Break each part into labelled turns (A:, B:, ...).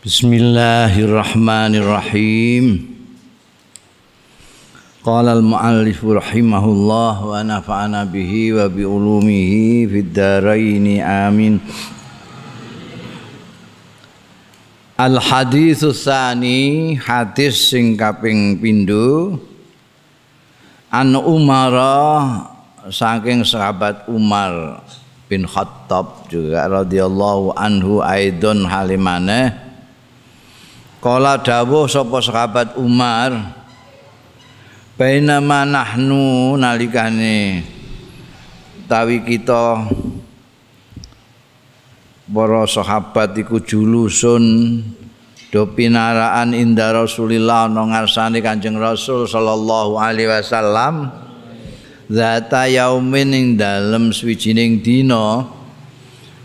A: Bismillahirrahmanirrahim. Qala al-muallif rahimahullah wa nafa'ana bihi wa bi ulumihi fid dharain amin. Al hadis tsani hadis sing kaping pindho An Umar saking sahabat Umar bin Khattab juga radhiyallahu anhu aidon halimane kala dawuh sapa sahabat Umar bainama nahnu nalikane tawi kita para sahabat iku julusun do pinaraan inda Rasulillah ana Kanjeng Rasul sallallahu alaihi wasallam zata yaumin ing dalem swijining dina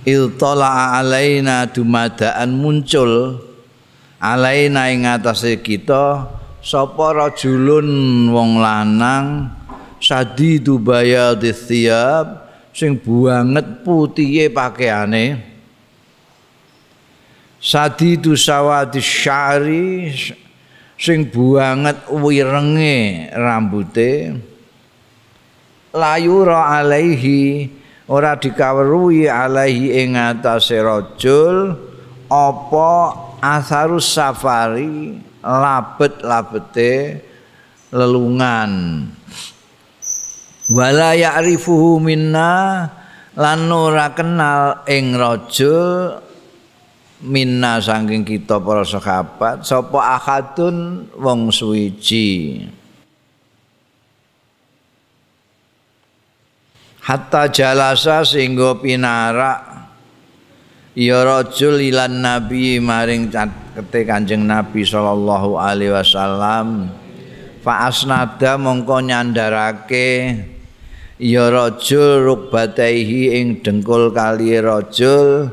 A: iltala alaina dumadaan muncul alaina ing atase kita sapa rajulun wong lanang sadidu bayadis thiyab sing buanget putihe pakaiane. Sadidu sawadi syari sing buanget wirenge rambute. Layura alaihi ora dikawruhi alaihi ing atase rajul apa asarus safari labet-labete lelungan. Wala ya'rifuhu minna lan ora kenal ing rajul minna saking kita para sahabat sapa ahadun wong suwiji. Hatta jalasa sehingga pinarak ya rajul ilan nabi maring kete kanjeng nabi sallallahu alaihi wasallam. Fa asnada mongko nyandarake ya rajul rukbataihi ing dengkul kali rajul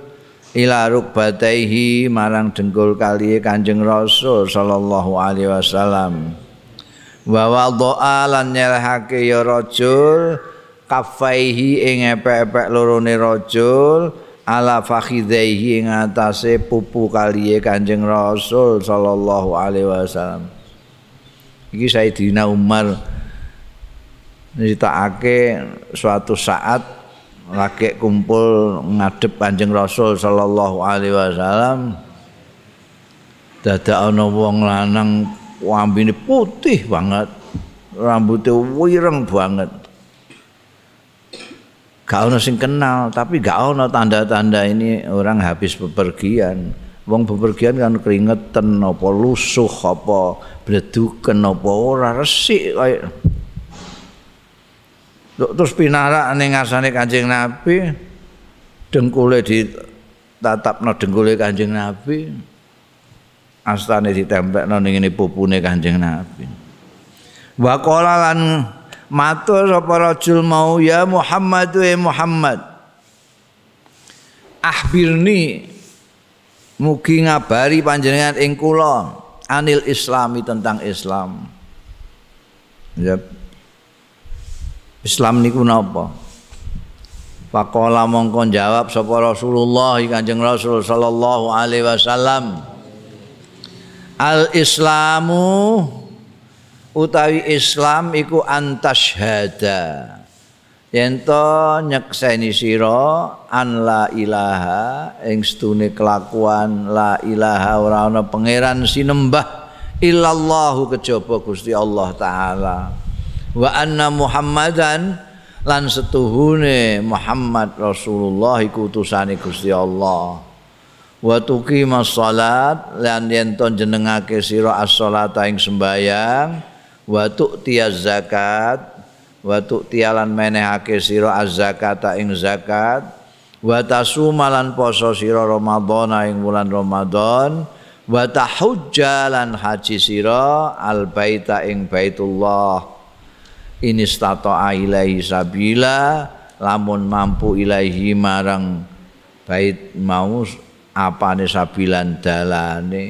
A: ila rukbataihi marang dengkul kali Kanjeng Rasul sallallahu alaihi wasallam. Wa wadha'a lan nyelehake ya rajul kafaihi ing epek-epek lorone rajul ala fakhidaihi atase pupu kali Kanjeng Rasul sallallahu alaihi wasallam. Iki Sayyidina Umar nyritakake suatu saat lagi kumpul ngadep Kanjeng Rasul sallallahu alaihi wasallam. Dadak ana wong lanang wambine putih banget rambutnya wireng banget gak ono sing kenal tapi gak ono tanda-tanda ini orang habis bepergian. Wong bepergian kan keringetan apa lusuh apa bleduken apa ora resik kayak. Terus pinarak ning ngarsane Kanjeng Nabi dengkule di tatapno dengkule Kanjeng Nabi astane ditempelno ning ngene pupune Kanjeng Nabi. Wa qala lan matur sapa rajul mau ya Muhammad wa Muhammad. Ahbirni mugi ngabari panjenengan ing kula anil islami tentang Islam. Ya. Islam niku napa? Faqala mongko jawab sapa Rasulullah Kanjeng Rasul sallallahu alaihi wasallam. Al Islamu utawi Islam iku antashhada. Yen to nyekseni sira an la ilaha ing stune kelakuan la ilaha ora ana pangeran sinembah illallahu kejaba Gusti Allah taala. Wa anna muhammadan lan setuhune Muhammad Rasulullah iku utusane Gusti Allah. Wa tuqimas salat lan yen to jenengake sira as-salata ing sembayang wa tu'tiyaz zakat wa tu'tiyalan menehake sira az-zakata ing zakat wa tasumalan poso sira ramadhana ing bulan Ramadan wa tahujjalan haji sira al baita ing baitullah. Ini statoa ilahi sabila lamun mampu ilahi marang bait mau apane sabilan dalane.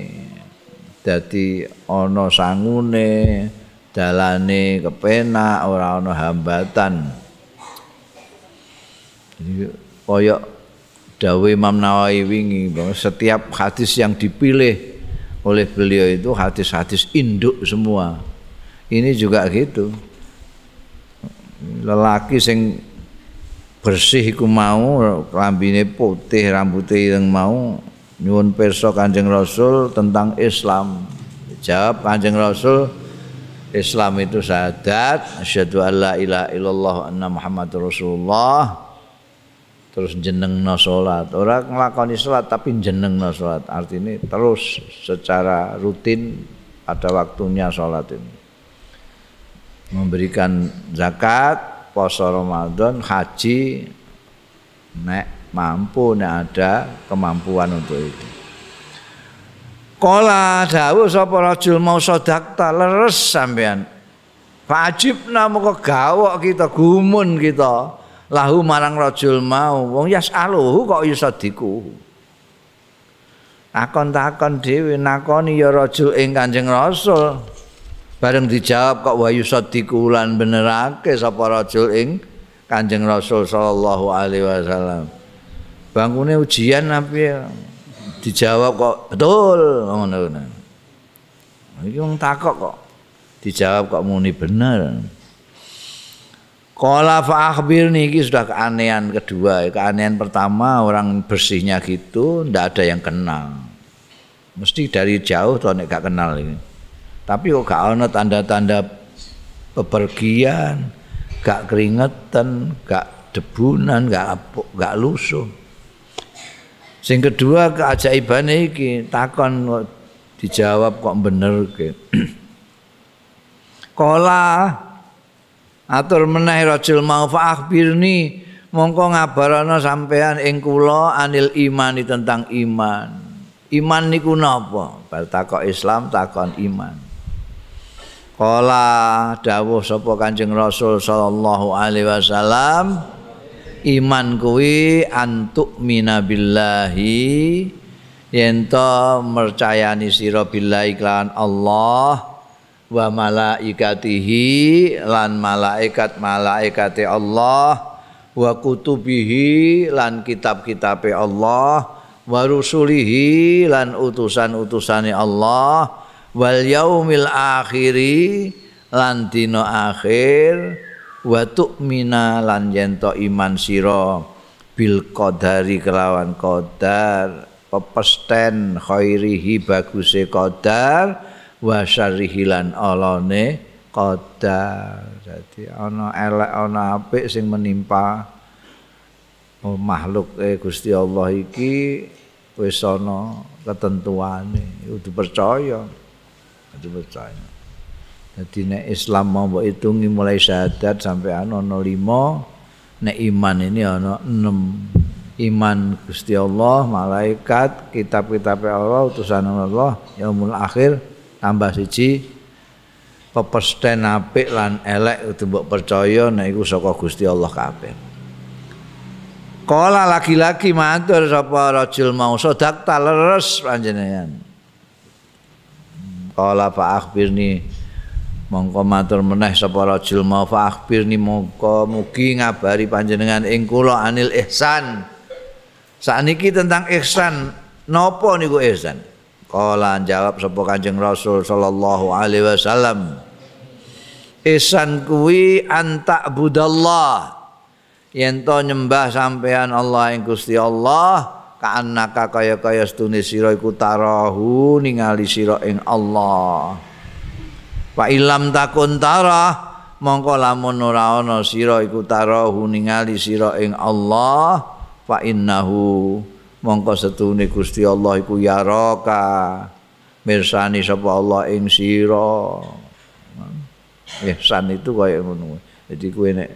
A: Dadi ana sangune dalane kepenak ora ana hambatan jadi koyok Dawe Imam Nawawi wingi bahwa setiap hadis yang dipilih oleh beliau itu hadis-hadis induk semua. Ini juga gitu. Lelaki sing bersih iku mau lambine putih rambutnya yang mau nyuwun pirsa Kanjeng Rasul tentang Islam. Jawab Kanjeng Rasul Islam itu syahadat asyhadu alla ilaha illallah anna muhammadur rasulullah. Terus jenengno salat ora nglakoni salat tapi jenengno salat artinya terus secara rutin pada waktunya salat ini. Memberikan zakat poso Ramadan haji nek mampu nek ada kemampuan untuk itu Kala dawuh sapa rajul mau sedakta leres sampean. Fajibna muga gawok kita gumun kita. Lahu marang rajul mau wong yasaluhu kok iso diku. Takon-takon dhewe nakoni ya rajul ing Kanjeng Rasul. Bareng dijawab kok wa yusadiku lan benerake sapa rajul ing Kanjeng Rasul sallallahu alaihi wasallam. Bangune ujian apa ya? Dijawab kok betul. Ngono ngono. Iki wong takok kok. Dijawab kok muni bener. Kala fa akhbirni iki sudah keanehan kedua. Keanehan pertama orang bersihnya gitu ndak ada yang kenal. Mesti dari jauh tuh nek gak kenal ini tapi kok gak ada tanda-tanda bepergian gak keringetan gak debunan gak gak lusuh Sing kedua keajaibane iki takon dijawab kok bener ke. Kala atur meneh rajul mau fa akhbirni mongko ngabarana sampean ing kula anil imani tentang iman. Iman niku napa? Bar takok Islam takon iman. Kala dawuh sapa Kanjeng Rasul sallallahu alaihi wasallam iman kuwi antuk minabillahi yen to mercayani sira billahi lan Allah wa malaikatihi lan malaikat malaikate Allah wa kutubihi lan kitab-kitabe Allah wa rusulihi lan utusan-utusane Allah wal yaumil akhiri lan dina akhir wa tu'mina lan yento iman sira bil qadari kelawan qadar pepesten khairihi baguse qadar wa syarrihi lan alane qadar. Dadi ana elek ana apik sing menimpa oh, makhluk eh, Gusti Allah iki wis ana ketentuane. Kudu percaya. Kudu percaya Jadi nek Islam mau mbok hitungi mulai syahadat sampai ana 5, nek iman ini ana 6. Iman Gusti Allah, malaikat, kitab-kitab Allah, utusan Allah, yaumul akhir tambah siji pepesten apik lan elek kudu mbok percaya nek iku saka Gusti Allah kabeh. Kala laki-laki matur sapa rajul mau sodak taleres panjenengan. Kala fa akhbirni mongko matur meneh sapa rajul mau fa akhbirni mongko mugi ngabari panjenengan ing kula anil ihsan. Sakniki tentang ihsan napa niku ihsan? Kala jawab sapa kanjeng rasul sallallahu alaihi wasallam ihsan kuwi anta budallah yen to nyembah sampean Allah ing Gusti Allah kaanaka kaya-kaya stune sira iku tarahu ningali sira ing Allah Wa ilam takun tara mongko lamun ora ana sira iku tarahu ningali sira ing Allah fa innahu mongko setune Gusti Allah iku yaraka mirsani sapa Allah ing sira. Ihsan itu kaya ngono. Jadi kowe nek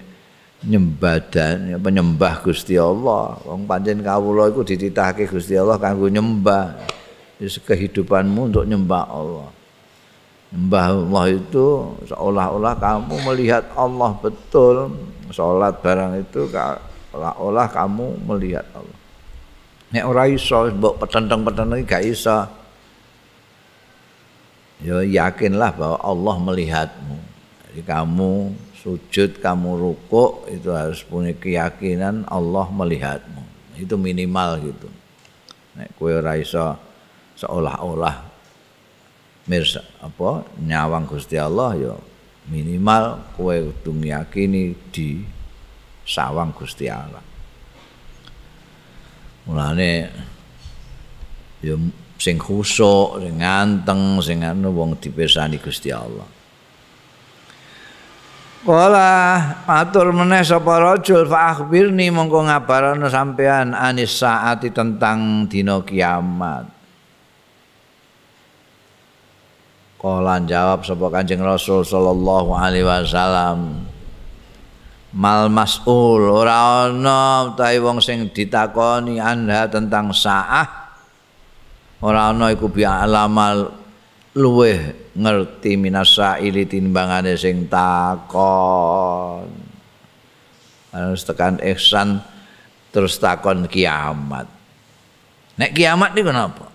A: nyembah dan penyembah Gusti Allah. Wong pancen kawula iku dititahke Gusti Allah kanggo nyembah. Kehidupanmu untuk nyembah Allah Mbah Allah itu seolah-olah kamu melihat Allah betul. Sholat barang itu seolah-olah kamu melihat Allah. Nek ora iso mbok petenteng-petenteng gak iso. Ya yakinlah bahwa Allah melihatmu. Jadi kamu sujud kamu rukuk itu harus punya keyakinan Allah melihatmu. Itu minimal gitu. Nek kowe ora iso seolah-olah mirsa apa? Nyawang Gusti Allah ya minimal kowe kudu yakini di sawang Gusti Allah. Mulane ya sing khusuk sing nganteng sing anu wong dipirsani Gusti Allah. Kala matur meneh sapa rajul fa akhbirni mongko ngabarana sampean anis saati tentang dina kiamat. Kala jawab sapa Kanjeng Rasul sallallahu alaihi wasallam. Mal mas'ul ora ana utahe wong sing ditakoni anda tentang saah ora ana iku bi alamal luweh ngerti minasaili timbangane sing takon. Harus tekan ihsan terus takon kiamat. Nek kiamat niku napa?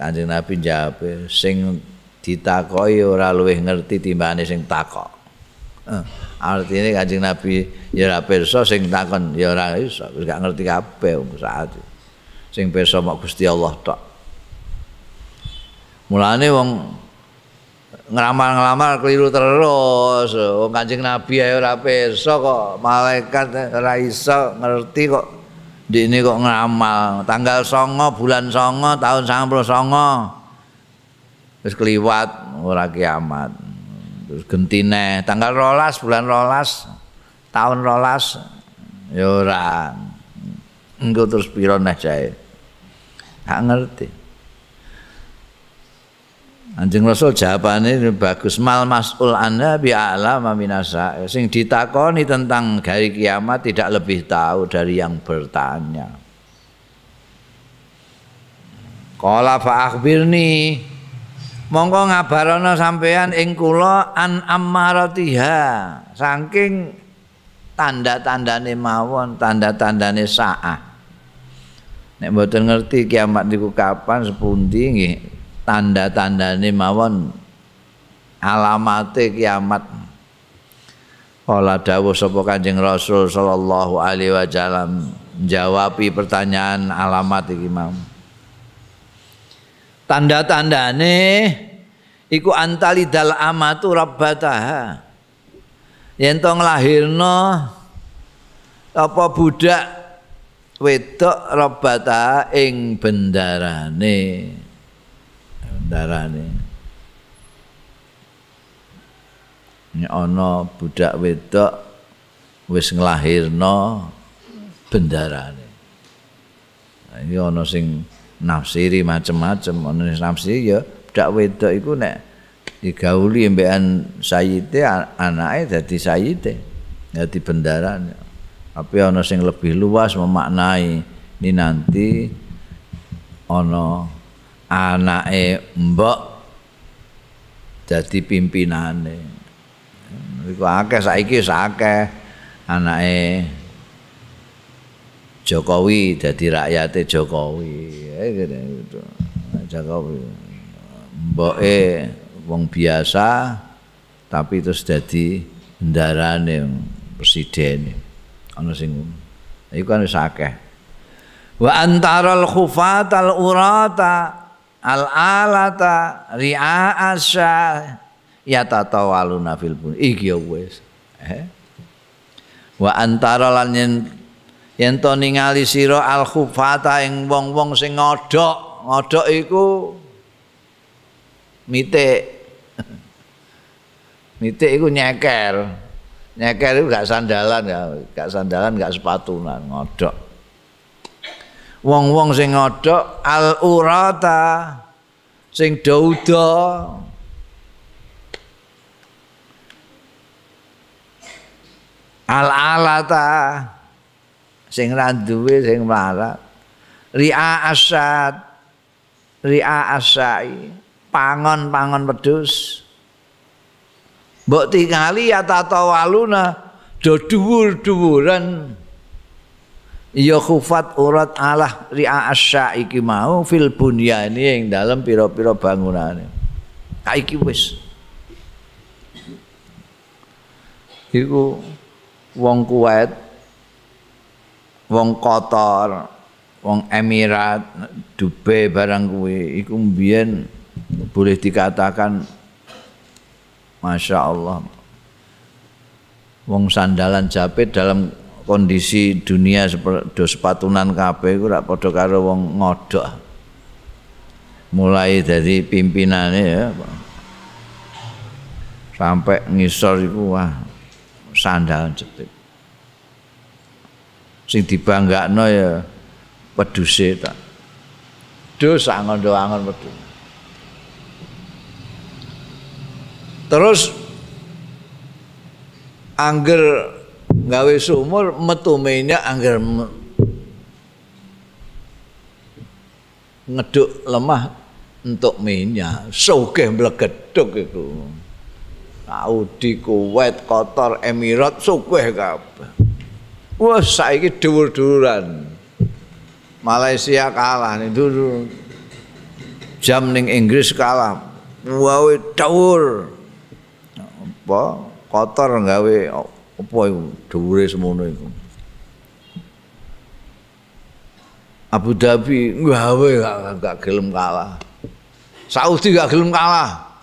A: Kanjeng Nabi jawab sing ditakoi ora luweh ngerti timbangane sing takok. Eh, artinya Kanjeng Nabi ya ora pirsa sing takon ya ora iso gak ngerti kabeh saat sing pirsa mok Gusti Allah tok. Mulane wong ngeramal-ngeramal keliru terus. Wong Kanjeng Nabi ae ora pirsa kok malaikat ora iso ngerti kok. Ini kok ngeramal tanggal songo bulan songo tahun 99 terus keliwat ora kiamat. Terus gentine tanggal rolas bulan rolas tahun rolas ya ora. Engko terus piro neh jae gak ngerti. Anjing Rasul jawabane bagus mal mas'ul anda bi a'lama minasa. Sing ditakoni tentang hari kiamat tidak lebih tahu dari yang bertanya. Qala fa akhbirni mongko ngabarana sampean ing kula an ammaratiha. Saking tanda-tandane mawon tanda-tandane saah. Nek mboten ngerti kiamat niku kapan sepundi nggih tanda-tandane mawon alamate kiamat. Kala dawuh sapa Kanjeng Rasul sallallahu alaihi wasallam jawabi pertanyaan alamat iki mau. Tanda-tandane iku antalidal amatu rabbataha. Yen to nglahirno apa budak wedok rabbata ing bendarane. darane ini ana budak wedok wis nglahirno bendarane iki ana sing nafsiri macem-macem ana sing nafsiri ya budak wedok iku nek digauli mbekan sayite anake dadi sayite dadi bendarane tapi ana sing lebih luas memaknai ini nanti ana anake mbok dadi pimpinane. Iku akeh saiki akeh anake Jokowi dadi rakyate Jokowi. Gitu. Jokowi. Mboke wong biasa tapi terus dadi bendarane presiden. Ana sing iku kan wis akeh. Wa antaral khufatal urata al alata ri'a asya ya tatawaluna fil bun. Iki ya wis. Eh? Wa antara lan yen to ningali sira al khufata ing wong-wong sing ngodhok ngodhok iku mitik. Mitik iku nyeker. Nyeker itu gak sandalan ya. Gak sandalan gak sepatunan ngodhok. Wong-wong sing ngodhok al urata sing dauda al alata sing ra duwe sing mlarat. Ria asad. Ria asai. Pangon-pangon pedus mbok tingali ya tatawaluna do dhuwur-dhuwuran. Ya khufat urat alah ri'a asya iki mau fil bunyani yang dalam piro-piro bangunane. Kaiki wis. Iku wong kuwait wong kotor wong Emirat Dubai barang kuwi. Iku mbiyen boleh dikatakan Masya Allah wong sandalan japit dalam kondisi dunia seperti sepatunan kabeh iku rak padha karo wong ngodok mulai dari pimpinannya ya sampai ngisor iku wah sandalan jepit sing dibanggakno ya peduse tak dus angon-angon pedus terus angger gawe sumur metu minyak angger ngeduk lemah untuk minyak. Sugih mlegeduk iku. Saudi, Kuwait, Qatar, Emirat sugih kabeh. Wah, saiki dhuwur-dhuwuran. Malaysia kalah nih dulu. Jam ning Inggris kalah. Wae dhuwur. Apa? Qatar gawe apa iku dhuwure semono iku. Abu Dhabi gawe gak gelem kalah. Saudi gak gelem kalah.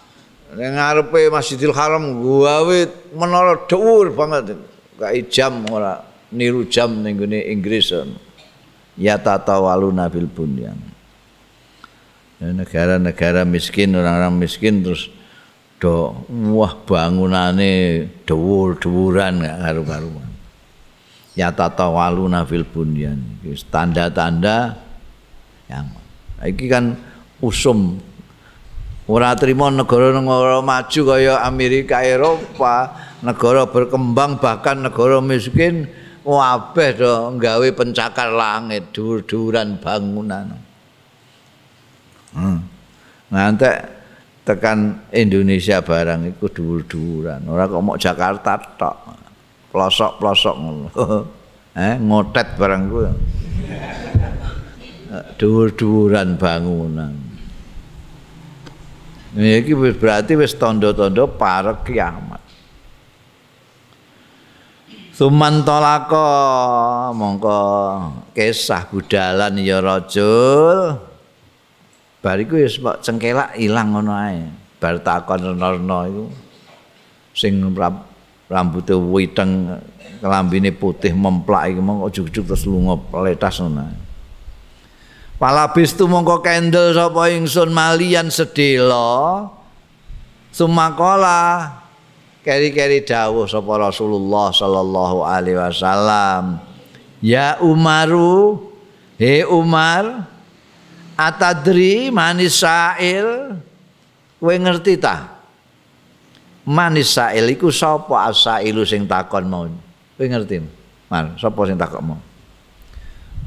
A: Ning ngarepe Masjidil Haram gawe menara dhuwur banget. Gak jam ora niru jam ning Inggris. Ya tatawalu nabil bunyan. Negara-negara miskin, orang-orang miskin terus do wah bangunane dhuwur-dhuwuran gak karu-karuan. Ya tatawalu nabil bunyan. Tanda-tanda yang iki kan usum ora trimo negara-negara maju kaya Amerika Eropa negara berkembang bahkan negara miskin wabeh do nggawe pencakar langit dur-duran bangunan. Hmm. ngantek tekan Indonesia barang iku dur-duran. Ora kok mau Jakarta tok. Pelosok-pelosok ngono. Eh ngotet barang ku. Dur-duran bangunan. Iki berarti wis tondo-tondo para kiamat. Sumantolako mongko kisah budalan ya rajul. Bariku wis kok cengkelak ilang ngono ae. Bar takon rena iku sing rambute witeng kelambine putih memplak iki mongko ujug-ujug terus lunga peletas ngono ae. Palabis tu mongko kendel sapa ingsun malian sedela. Sumakola keri-keri dawuh sapa Rasulullah sallallahu alaihi wasallam. Ya Umaru, he Umar, atadri manis sa'il, kowe ngerti ta? Manis sa'il iku sapa asailu sing takon mau? Kowe ngerti? Man, sapa sing takon mau?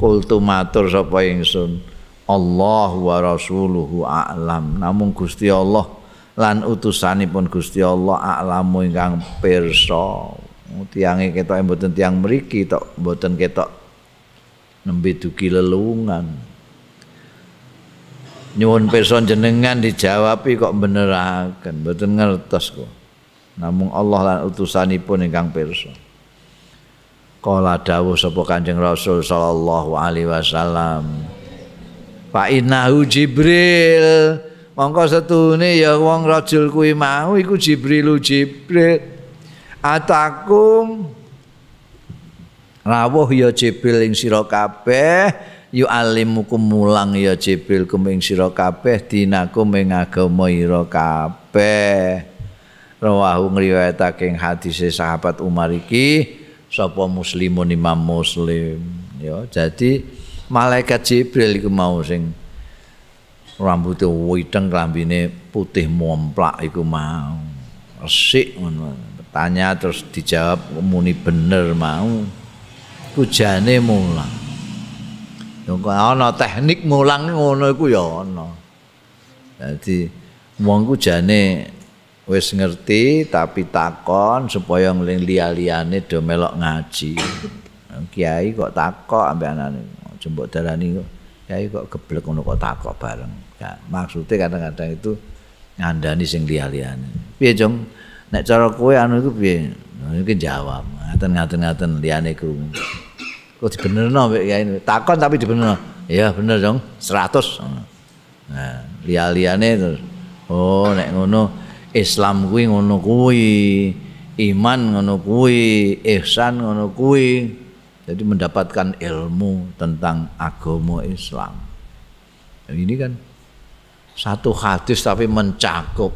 A: kultu matur sapa ingsun Allah wa rasuluhu a'lam namun Gusti Allah lan utusanipun Gusti Allah a'lamu ingkang pirsa tiange ketok mboten tiang mriki tok mboten ketok nembe dugi lelungan nyuwun pirsa jenengan dijawabi kok beneraken mboten ngertos kok namung Allah lan utusanipun ingkang pirsa Kala dawuh sapa Kanjeng Rasul sallallahu alaihi wasallam. Fa innahu Jibril. Mongko setune ya wong rajul kuwi mau iku Jibril Jibril. Atakum rawuh ya Jibril ing sira kabeh yu alimukum mulang ya Jibril kum ing sira kabeh dinakum ing agama ira kabeh. Rawahu ngriwayatake hadise sahabat Umar iki sapa muslimun imam muslim ya jadi malaikat jibril iku mau sing rambutnya witeng rambine putih momplak iku mau resik ngono tanya terus dijawab muni bener mau kujane mulang ya ana teknik mulang ngono iku ya ana jadi wong kujane wis ngerti tapi takon supaya ngling liya-liyane do melok ngaji. Kiai kok takok ambek anane. Jembok darani kok. Kiai kok geblek ngono kok takok bareng. Ya, maksudnya kadang-kadang itu ngandani sing liya-liyane. Piye, Jong? Nek cara kowe anu iku piye? Iki jawab. Ngaten-ngaten ngaten liyane krungu. kok dibenerno mbek kiai takon tapi dibenerno iya bener dong 100 nah liya-liyane terus oh nek ngono Islam kuwi ngono kuwi iman ngono kuwi ihsan ngono kuwi jadi mendapatkan ilmu tentang agama Islam ini kan satu hadis tapi mencakup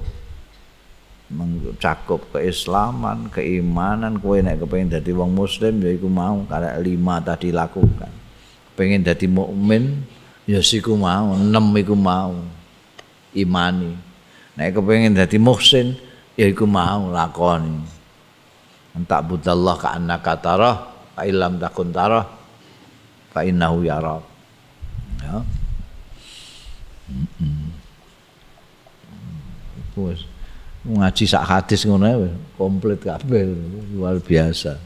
A: mencakup keislaman, keimanan, kowe nek kepengin dadi wong muslim ya iku mau karek lima tadi lakukan. Pengen dadi mukmin ya siku mau, enam iku mau imani. Nek kepengin dadi muhsin ya iku mau lakoni. Entak budallah ka annaka tarah, fa illam takun tarah, fa innahu yara. Ya. Mm -mm. Puas. ngaji sak hadis ngono komplit kabeh luar biasa